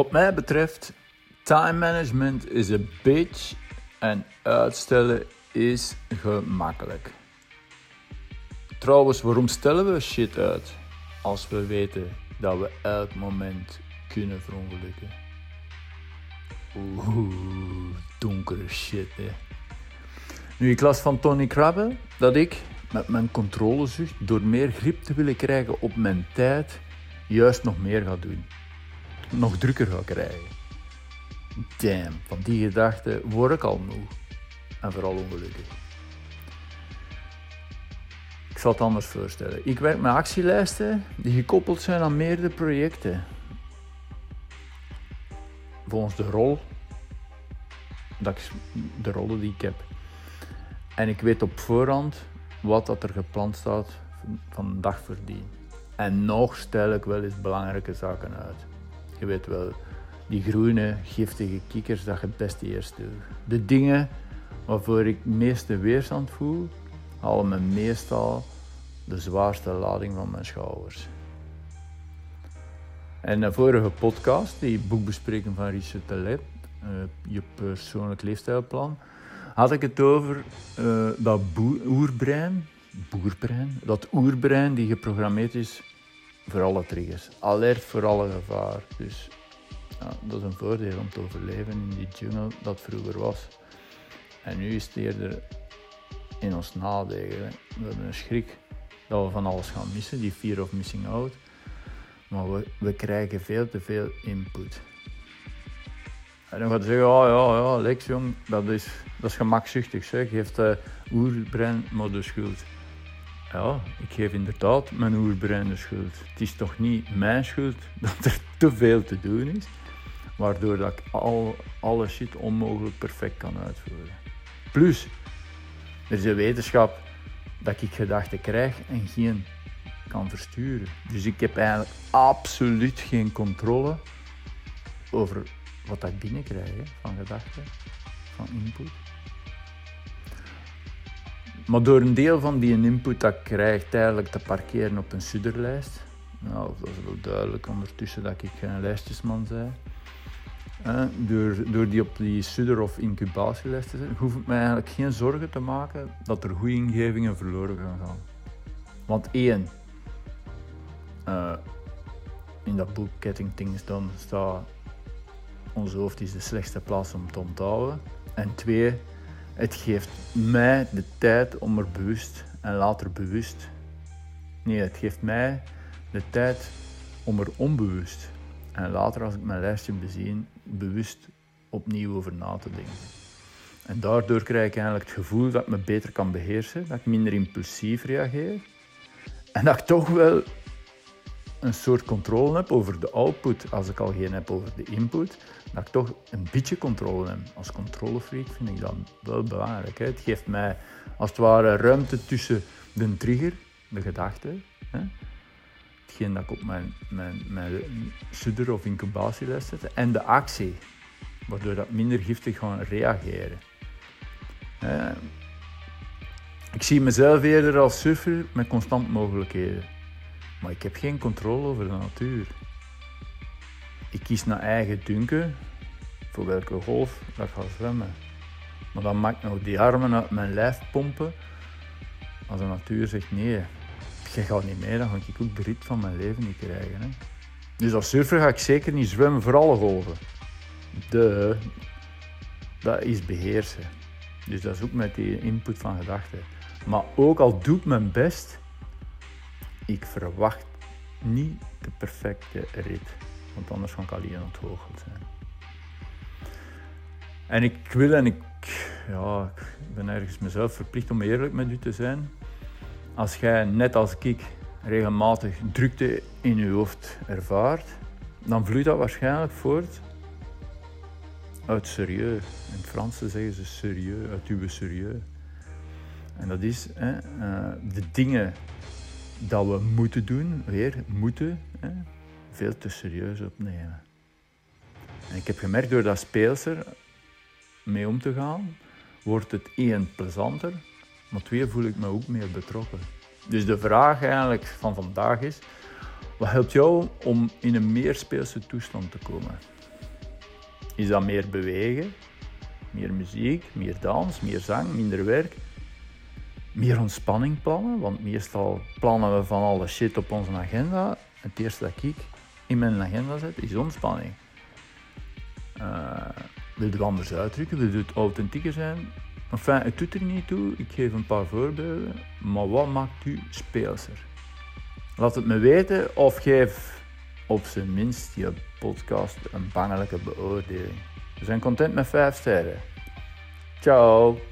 Wat mij betreft, time management is een bitch en uitstellen is gemakkelijk. Trouwens, waarom stellen we shit uit als we weten dat we elk moment kunnen verongelukken? Oeh, donkere shit, hè. Nu, ik las van Tony Krabbe dat ik met mijn controlezucht, door meer grip te willen krijgen op mijn tijd, juist nog meer ga doen. Nog drukker ga krijgen. Damn, van die gedachte word ik al moe. En vooral ongelukkig. Ik zal het anders voorstellen. Ik werk met actielijsten die gekoppeld zijn aan meerdere projecten. Volgens de rol, dat ik, de rollen die ik heb. En ik weet op voorhand wat dat er gepland staat van dag voordien. En nog stel ik wel eens belangrijke zaken uit. Je weet wel, die groene, giftige kikkers, dat je het beste eerst doet. De dingen waarvoor ik meeste weerstand voel, halen me meestal de zwaarste lading van mijn schouders. En de vorige podcast, die boekbespreking van Richard Telet, uh, je persoonlijk leefstijlplan, had ik het over uh, dat oerbrein, boerbrein, dat oerbrein die geprogrammeerd is voor alle triggers. Alert voor alle gevaar. Dus ja, dat is een voordeel om te overleven in die jungle dat vroeger was. En nu is het eerder in ons nadeel. We hebben een schrik dat we van alles gaan missen, die fear of missing out. Maar we, we krijgen veel te veel input. En dan gaat je zeggen, oh ja, ja, Lex jong, dat is, dat is gemakzuchtig. Zeg. Geeft de oerbrein maar de schuld. Ja, ik geef inderdaad mijn oerbrein de schuld. Het is toch niet mijn schuld dat er te veel te doen is, waardoor dat ik al, alle onmogelijk perfect kan uitvoeren. Plus, er is een wetenschap dat ik gedachten krijg en geen kan versturen. Dus ik heb eigenlijk absoluut geen controle over wat ik binnenkrijg van gedachten, van input. Maar door een deel van die input dat ik tijdelijk te parkeren op een sudderlijst, nou, dat is wel duidelijk ondertussen dat ik geen lijstjesman ben, door, door die op die sudder- of incubatielijst te zetten, hoef ik me eigenlijk geen zorgen te maken dat er goede ingevingen verloren gaan gaan. Want één, uh, in dat boek Getting Things Done staat ons hoofd is de slechtste plaats om te onthouden. En twee, het geeft mij de tijd om er bewust en later bewust. Nee, het geeft mij de tijd om er onbewust en later als ik mijn lijstje bezien, bewust opnieuw over na te denken. En daardoor krijg ik eigenlijk het gevoel dat ik me beter kan beheersen, dat ik minder impulsief reageer en dat ik toch wel een soort controle heb over de output als ik al geen heb over de input, dat ik toch een beetje controle heb. Als controlefreak vind ik dat wel belangrijk. Hè. Het geeft mij als het ware ruimte tussen de trigger, de gedachte, hè, hetgeen dat ik op mijn, mijn, mijn sudder of incubatieles zet, en de actie, waardoor dat minder giftig gaan reageren. Ik zie mezelf eerder als surfer met constant mogelijkheden. Maar ik heb geen controle over de natuur. Ik kies naar eigen dunken voor welke golf ik ga zwemmen. Maar dan mag ik nog die armen uit mijn lijf pompen. Als de natuur zegt nee, je gaat niet mee, dan ga ik ook de rit van mijn leven niet krijgen. Hè. Dus als surfer ga ik zeker niet zwemmen voor alle golven. De, dat is beheersen. Dus dat is ook met die input van gedachten. Maar ook al doe ik mijn best, ik verwacht niet de perfecte rit. Want anders kan ik alleen zijn. En ik wil en ik, ja, ik ben ergens mezelf verplicht om eerlijk met u te zijn. Als jij, net als ik, regelmatig drukte in je hoofd ervaart, dan vloeit dat waarschijnlijk voort uit serieus. In het Frans zeggen ze serieus, uit uw serieus. En dat is hè, uh, de dingen dat we moeten doen, weer moeten, hè, veel te serieus opnemen. En ik heb gemerkt door dat speelser mee om te gaan, wordt het één plezanter, maar twee voel ik me ook meer betrokken. Dus de vraag eigenlijk van vandaag is, wat helpt jou om in een meer speelse toestand te komen? Is dat meer bewegen? Meer muziek, meer dans, meer zang, minder werk? Meer ontspanning plannen, want meestal plannen we van alle shit op onze agenda. Het eerste dat ik in mijn agenda zet is ontspanning. Uh, wil het anders uitdrukken? Wil het authentieker zijn? Enfin, het doet er niet toe. Ik geef een paar voorbeelden. Maar wat maakt u speelser? Laat het me weten of geef op zijn minst je podcast een bangelijke beoordeling. We zijn content met 5 sterren. Ciao!